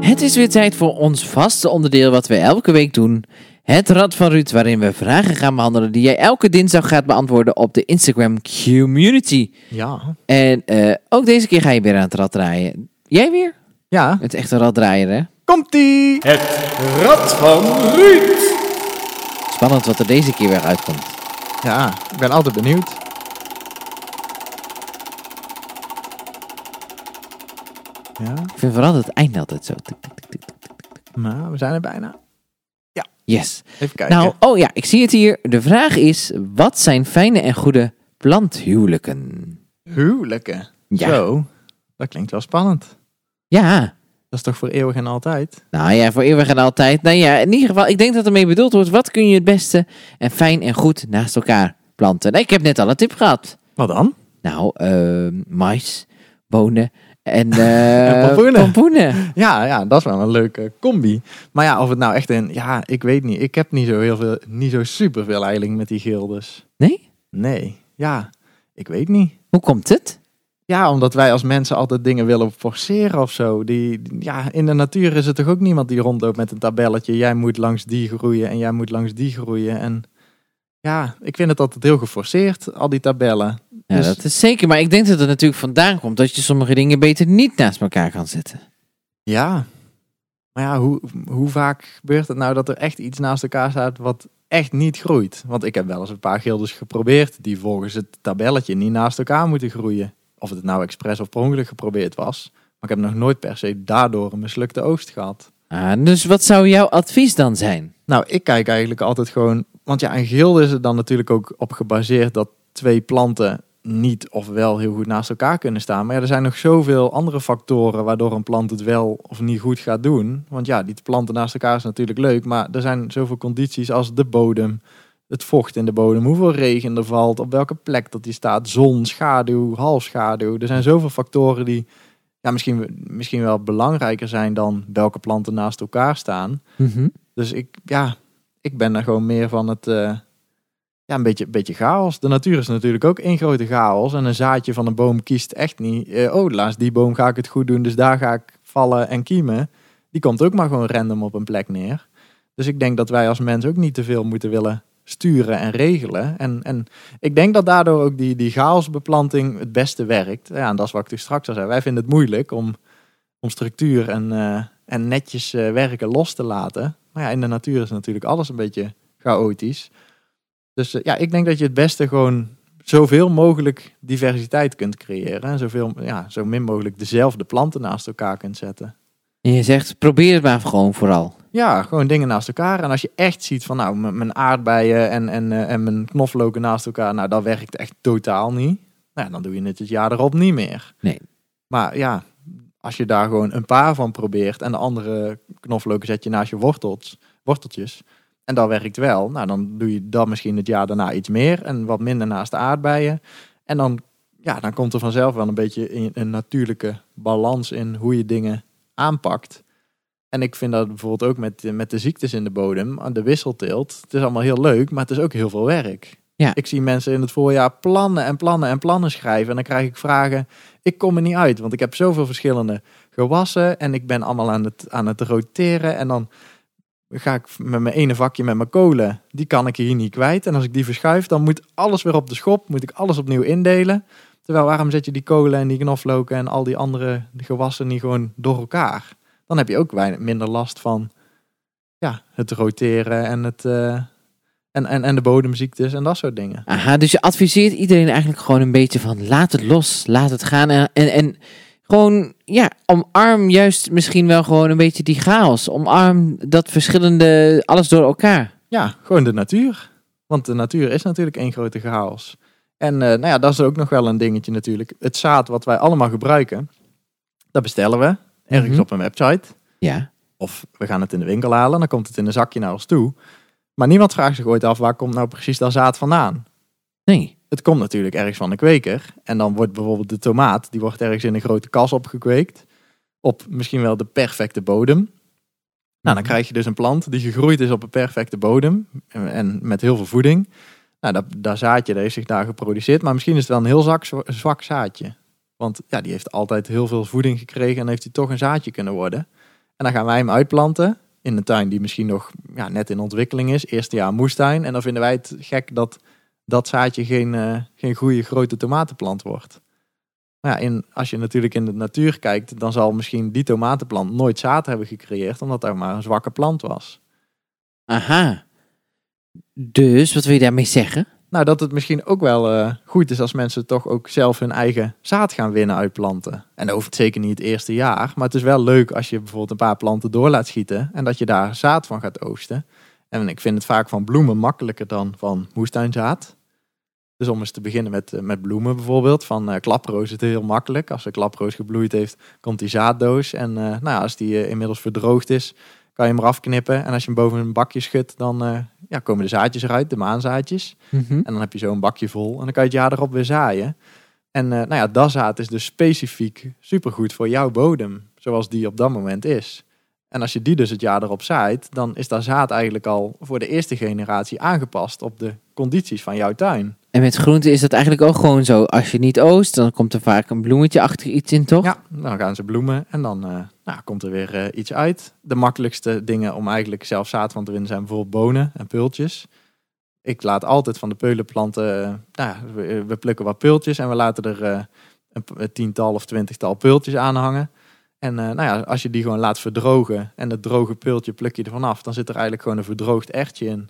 Het is weer tijd voor ons vaste onderdeel wat we elke week doen. Het Rad van Ruud, waarin we vragen gaan behandelen die jij elke dinsdag gaat beantwoorden op de Instagram community. Ja. En eh, ook deze keer ga je weer aan het rad draaien. Jij weer? Ja, Het is echt een raddraaier, hè? komt-ie! Het Rad van Ruud. Spannend wat er deze keer weer uitkomt. Ja, ik ben altijd benieuwd. Ja, Ik vind vooral het einde altijd zo. Maar we zijn er bijna. Yes. Even kijken. Nou, oh ja, ik zie het hier. De vraag is, wat zijn fijne en goede planthuwelijken? Huwelijken. Ja. Zo, dat klinkt wel spannend. Ja. Dat is toch voor eeuwig en altijd? Nou ja, voor eeuwig en altijd. Nou ja, in ieder geval, ik denk dat ermee bedoeld wordt, wat kun je het beste en fijn en goed naast elkaar planten? Nou, ik heb net al een tip gehad. Wat dan? Nou, eh, mais, bonen en, eh, En pompoenen. Ja, ja, dat is wel een leuke combi. Maar ja, of het nou echt een... Ja, ik weet niet. Ik heb niet zo heel veel... Niet zo super veel eiling met die gildes. Nee? Nee. Ja, ik weet niet. Hoe komt het? Ja, omdat wij als mensen altijd dingen willen forceren of zo. Die, ja, in de natuur is er toch ook niemand die rondloopt met een tabelletje. Jij moet langs die groeien en jij moet langs die groeien. En ja, ik vind het altijd heel geforceerd, al die tabellen. Ja, Dus- dat is zeker. Maar ik denk dat het natuurlijk vandaan komt dat je sommige dingen beter niet naast elkaar kan zetten. Ja, maar ja, hoe, hoe vaak gebeurt het nou dat er echt iets naast elkaar staat wat echt niet groeit? Want ik heb wel eens een paar gildes geprobeerd die volgens het tabelletje niet naast elkaar moeten groeien. Of het nou expres of per ongeluk geprobeerd was. Maar ik heb nog nooit per se daardoor een mislukte oogst gehad. Ah, dus wat zou jouw advies dan zijn? Nou, ik kijk eigenlijk altijd gewoon. Want ja, een gilde is er dan natuurlijk ook op gebaseerd dat twee planten niet of wel heel goed naast elkaar kunnen staan. Maar ja, er zijn nog zoveel andere factoren waardoor een plant het wel of niet goed gaat doen. Want ja, die planten naast elkaar is natuurlijk leuk. Maar er zijn zoveel condities als de bodem, het vocht in de bodem, hoeveel regen er valt, op welke plek dat die staat, zon, schaduw, halfschaduw. Er zijn zoveel factoren die ja, misschien, misschien wel belangrijker zijn dan welke planten naast elkaar staan. Mhm. Dus ik, ja, ik ben er gewoon meer van het, eh, ja, een beetje, beetje chaos. De natuur is natuurlijk ook één grote chaos. En een zaadje van een boom kiest echt niet, eh, oh, laatst die boom ga ik het goed doen, dus daar ga ik vallen en kiemen. Die komt ook maar gewoon random op een plek neer. Dus ik denk dat wij als mens ook niet te veel moeten willen sturen en regelen. En, en ik denk dat daardoor ook die, die chaosbeplanting het beste werkt. Ja, en dat is wat ik dus straks al zei. Wij vinden het moeilijk om, om structuur en, eh, en netjes eh, werken los te laten. Maar ja, in de natuur is natuurlijk alles een beetje chaotisch. Dus eh, ja, ik denk dat je het beste gewoon zoveel mogelijk diversiteit kunt creëren. En zoveel, ja, zo min mogelijk dezelfde planten naast elkaar kunt zetten. En je zegt, probeer het maar gewoon vooral. Ja, gewoon dingen naast elkaar. En als je echt ziet van nou, mijn aardbeien en, en, eh, en mijn knoflooken naast elkaar, nou, dat werkt echt totaal niet. Nou, ja, dan doe je het het jaar erop niet meer. Nee. Maar ja, als je daar gewoon een paar van probeert en de andere knoflooken zet je naast je wortels, worteltjes. En dat werkt wel. Nou, dan doe je dat misschien het jaar daarna iets meer en wat minder naast de aardbeien. En dan, ja, dan komt er vanzelf wel een beetje een natuurlijke balans in hoe je dingen aanpakt. En ik vind dat bijvoorbeeld ook met, met de ziektes in de bodem, de wisselteelt. Het is allemaal heel leuk, maar het is ook heel veel werk. Ja. Ik zie mensen in het voorjaar plannen en plannen en plannen schrijven. En dan krijg ik vragen, ik kom er niet uit. Want ik heb zoveel verschillende gewassen en ik ben allemaal aan het, aan het roteren. En dan ga ik met mijn ene vakje met mijn kolen, die kan ik hier niet kwijt. En als ik die verschuif, dan moet alles weer op de schop, moet ik alles opnieuw indelen. Terwijl waarom zet je die kolen en die knoflooken en al die andere gewassen niet gewoon door elkaar? Dan heb je ook weinig, minder last van ja, het roteren en, het, eh, en, en, en de bodemziektes en dat soort dingen. Aha, dus je adviseert iedereen eigenlijk gewoon een beetje van laat het los, laat het gaan. En, en, en gewoon, ja, omarm juist misschien wel gewoon een beetje die chaos. Omarm dat verschillende, alles door elkaar. Ja, gewoon de natuur. Want de natuur is natuurlijk één grote chaos. En eh, nou ja, dat is ook nog wel een dingetje natuurlijk. Het zaad wat wij allemaal gebruiken, dat bestellen we ergens Mhm. op een website. Ja. Of we gaan het in de winkel halen, dan komt het in een zakje naar ons toe. Maar niemand vraagt zich ooit af, waar komt nou precies dat zaad vandaan? Nee. Het komt natuurlijk ergens van een kweker. En dan wordt bijvoorbeeld de tomaat, die wordt ergens in een grote kas opgekweekt. Op misschien wel de perfecte bodem. Nou, dan Mhm. krijg je dus een plant die gegroeid is op een perfecte bodem. En, en met heel veel voeding. Nou, dat, dat zaadje dat heeft zich daar geproduceerd. Maar misschien is het wel een heel zwak, zwak zaadje. Want ja, die heeft altijd heel veel voeding gekregen. En heeft hij toch een zaadje kunnen worden. En dan gaan wij hem uitplanten. In een tuin die misschien nog ja, net in ontwikkeling is. Eerste jaar moestuin. En dan vinden wij het gek dat dat zaadje geen, eh, geen goede grote tomatenplant wordt. Maar ja, in, als je natuurlijk in de natuur kijkt, dan zal misschien die tomatenplant nooit zaad hebben gecreëerd, omdat daar maar een zwakke plant was. Aha. Dus, wat wil je daarmee zeggen? Nou, dat het misschien ook wel eh, goed is als mensen toch ook zelf hun eigen zaad gaan winnen uit planten. En dat hoeft zeker niet het eerste jaar, maar het is wel leuk als je bijvoorbeeld een paar planten door laat schieten en dat je daar zaad van gaat oogsten. En ik vind het vaak van bloemen makkelijker dan van moestuinzaad. Dus om eens te beginnen met, eh, met bloemen bijvoorbeeld. Van eh, klaproos is het heel makkelijk. Als de klaproos gebloeid heeft, komt die zaaddoos. En eh, nou, als die inmiddels verdroogd is, kan je hem eraf knippen. En als je hem boven een bakje schudt, dan eh, ja, komen de zaadjes eruit, de maanzaadjes. Mhm. En dan heb je zo een bakje vol. En dan kan je het jaar erop weer zaaien. En eh, nou ja, dat zaad is dus specifiek supergoed voor jouw bodem. Zoals die op dat moment is. En als je die dus het jaar erop zaait, dan is dat zaad eigenlijk al voor de eerste generatie aangepast op de condities van jouw tuin. En met groenten is dat eigenlijk ook gewoon zo. Als je niet oost, dan komt er vaak een bloemetje achter iets in, toch? Ja, dan gaan ze bloemen en dan eh, nou, komt er weer eh, iets uit. De makkelijkste dingen om eigenlijk zelf zaad van te winnen zijn bijvoorbeeld bonen en peultjes. Ik laat altijd van de peulenplanten, eh, nou, we, we plukken wat peultjes en we laten er eh, een, tiental of twintigtal peultjes aan hangen. En eh, nou ja, als je die gewoon laat verdrogen en het droge peultje pluk je ervan af, dan zit er eigenlijk gewoon een verdroogd ertje in.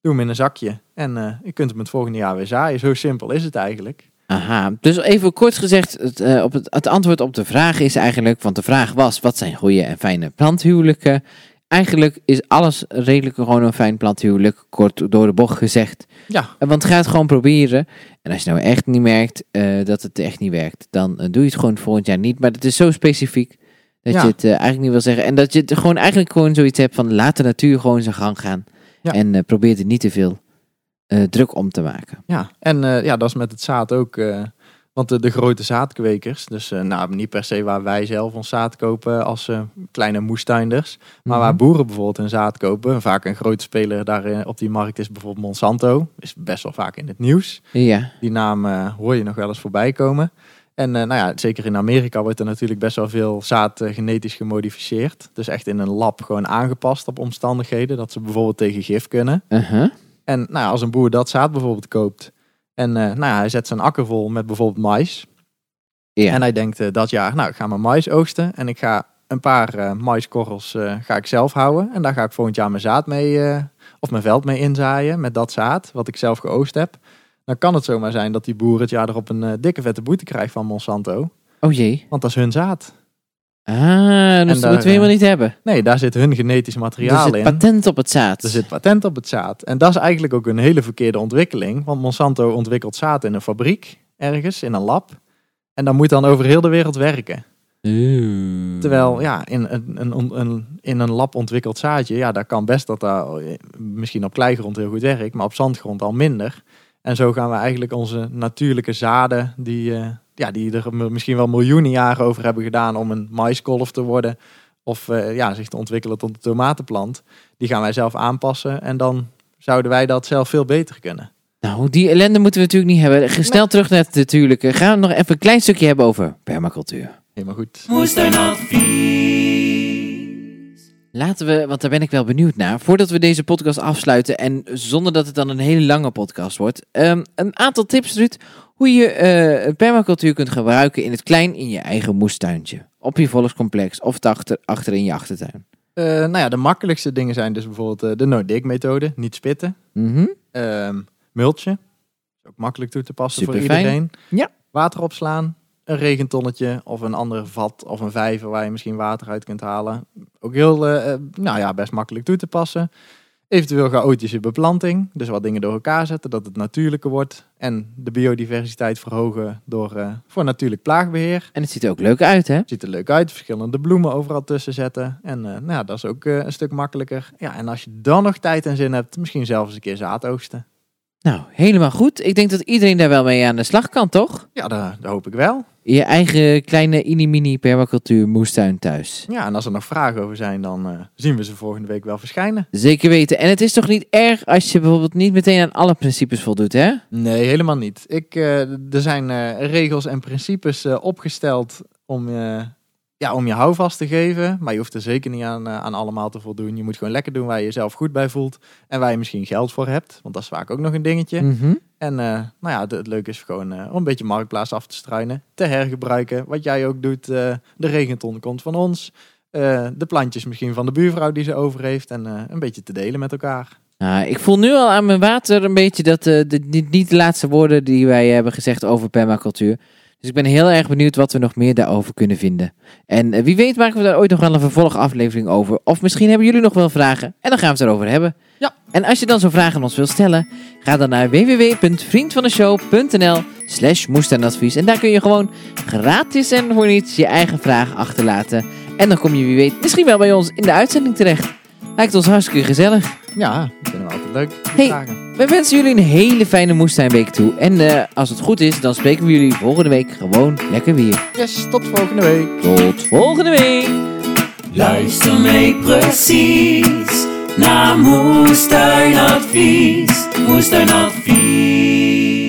Doe hem in een zakje en eh, je kunt hem het volgende jaar weer zaaien. Zo simpel is het eigenlijk. Aha, dus even kort gezegd, het, eh, op het, het antwoord op de vraag is eigenlijk, want de vraag was, wat zijn goede en fijne planthuwelijken? Eigenlijk is alles redelijk gewoon een fijn planthuwelijk, kort door de bocht gezegd. Ja, Eh, Want ga het gewoon proberen. En als je nou echt niet merkt eh, dat het echt niet werkt, dan doe je het gewoon volgend jaar niet. Maar het is zo specifiek dat Ja. je het eigenlijk niet wil zeggen. En dat je het gewoon eigenlijk gewoon zoiets hebt van laat de natuur gewoon zijn gang gaan. Ja. En probeer er niet te veel druk om te maken. Ja, en eh, ja, dat is met het zaad ook. eh, Want de, grote zaadkwekers, dus eh, nou, niet per se waar wij zelf ons zaad kopen als eh, kleine moestuinders. Maar waar Mhm. boeren bijvoorbeeld hun zaad kopen. Vaak een grote speler daar eh, op die markt is bijvoorbeeld Monsanto. Is best wel vaak in het nieuws. Ja. Die naam eh, hoor je nog wel eens voorbij komen. En eh, nou ja, zeker in Amerika wordt er natuurlijk best wel veel zaad eh, genetisch gemodificeerd. Dus echt in een lab gewoon aangepast op omstandigheden. Dat ze bijvoorbeeld tegen gif kunnen. Uh-huh. En nou als een boer dat zaad bijvoorbeeld koopt. En eh, nou hij zet zijn akker vol met bijvoorbeeld mais. Ja. En hij denkt eh, dat jaar, nou ik ga mijn mais oogsten. En ik ga een paar eh maiskorrels ga ik zelf houden. En daar ga ik volgend jaar mijn zaad mee, of mijn veld mee inzaaien. Met dat zaad, wat ik zelf geoogst heb. Dan kan het zomaar zijn dat die boer het jaar erop een dikke vette boete krijgt van Monsanto. Oh jee. Want dat is hun zaad. Ah, dus dat daar, moeten we helemaal niet hebben. Nee, daar zit hun genetisch Er materiaal zit in. patent op het zaad. Er zit patent op het zaad. En dat is eigenlijk ook een hele verkeerde ontwikkeling. Want Monsanto ontwikkelt zaad in een fabriek, ergens, in een lab. En dan moet dan over heel de wereld werken. Terwijl, ja, in een, een, een, in een lab ontwikkeld zaadje, ja, daar kan best dat daar eh, misschien op kleigrond heel goed werkt, maar op zandgrond al minder. En zo gaan we eigenlijk onze natuurlijke zaden, die, eh, ja, die er misschien wel miljoenen jaren over hebben gedaan om een maiskolf te worden, of eh, ja, zich te ontwikkelen tot een tomatenplant, die gaan wij zelf aanpassen. En dan zouden wij dat zelf veel beter kunnen. Nou, die ellende moeten we natuurlijk niet hebben. Snel terug naar het natuurlijke. Gaan we nog even een klein stukje hebben over permacultuur. Helemaal goed. Laten we, want daar ben ik wel benieuwd naar. Voordat we deze podcast afsluiten en zonder dat het dan een hele lange podcast wordt. ehm, een aantal tips, Ruud, hoe je eh, permacultuur kunt gebruiken in het klein in je eigen moestuintje. Op je volkscomplex of achter, achter in je achtertuin. Eh, nou ja, de makkelijkste dingen zijn dus bijvoorbeeld eh, de no-dig-methode, niet spitten. Mhm. Ehm multje. Is ook makkelijk toe te passen voor iedereen. Ja. Water opslaan. Een regentonnetje of een ander vat of een vijver waar je misschien water uit kunt halen. Ook heel, nou ja, best makkelijk toe te passen. Eventueel chaotische beplanting. Dus wat dingen door elkaar zetten, dat het natuurlijker wordt. En de biodiversiteit verhogen door eh, voor natuurlijk plaagbeheer. En het ziet er ook leuk uit, hè? Ziet er leuk uit. Verschillende bloemen overal tussen zetten. En eh, nou ja, dat is ook eh, een stuk makkelijker. Ja, en als je dan nog tijd en zin hebt, misschien zelfs een keer zaad oogsten. Nou, helemaal goed. Ik denk dat iedereen daar wel mee aan de slag kan, toch? Ja, dat, dat hoop ik wel. Je eigen kleine mini-mini permacultuur moestuin thuis. Ja, en als er nog vragen over zijn, dan eh, zien we ze volgende week wel verschijnen. Zeker weten. En het is toch niet erg als je bijvoorbeeld niet meteen aan alle principes voldoet, hè? Nee, helemaal niet. Ik, eh, er zijn eh, regels en principes opgesteld om, ja, om je houvast te geven. Maar je hoeft er zeker niet aan, eh, aan allemaal te voldoen. Je moet gewoon lekker doen waar je jezelf goed bij voelt. En waar je misschien geld voor hebt. Want dat is vaak ook nog een dingetje. Mhm. En eh, nou ja, het, het leuke is gewoon eh, om een beetje marktplaats af te struinen. Te hergebruiken. Wat jij ook doet. de regenton komt van ons. De plantjes misschien van de buurvrouw die ze over heeft. En een beetje te delen met elkaar. Nou, ik voel nu al aan mijn water een beetje dat dit niet, niet de laatste woorden die wij hebben gezegd over permacultuur. Dus ik ben heel erg benieuwd wat we nog meer daarover kunnen vinden. En eh, wie weet maken we daar ooit nog wel een vervolgaflevering over. Of misschien hebben jullie nog wel vragen en dan gaan we het erover hebben. Ja. En als je dan zo'n vraag aan ons wilt stellen, ga dan naar www.vriendvandeshow.nl slash moestuinadvies. En daar kun je gewoon gratis en voor niets je eigen vraag achterlaten. En dan kom je wie weet misschien wel bij ons in de uitzending terecht. Lijkt ons hartstikke gezellig. Ja, dat vinden we altijd leuk. Hey. vragen. We wensen jullie een hele fijne moestuinweek toe. En eh, als het goed is, dan spreken we jullie volgende week gewoon lekker weer. Yes, tot volgende week. Tot volgende week! Luister mee precies naar Moestuinadvies. Moestuinadvies.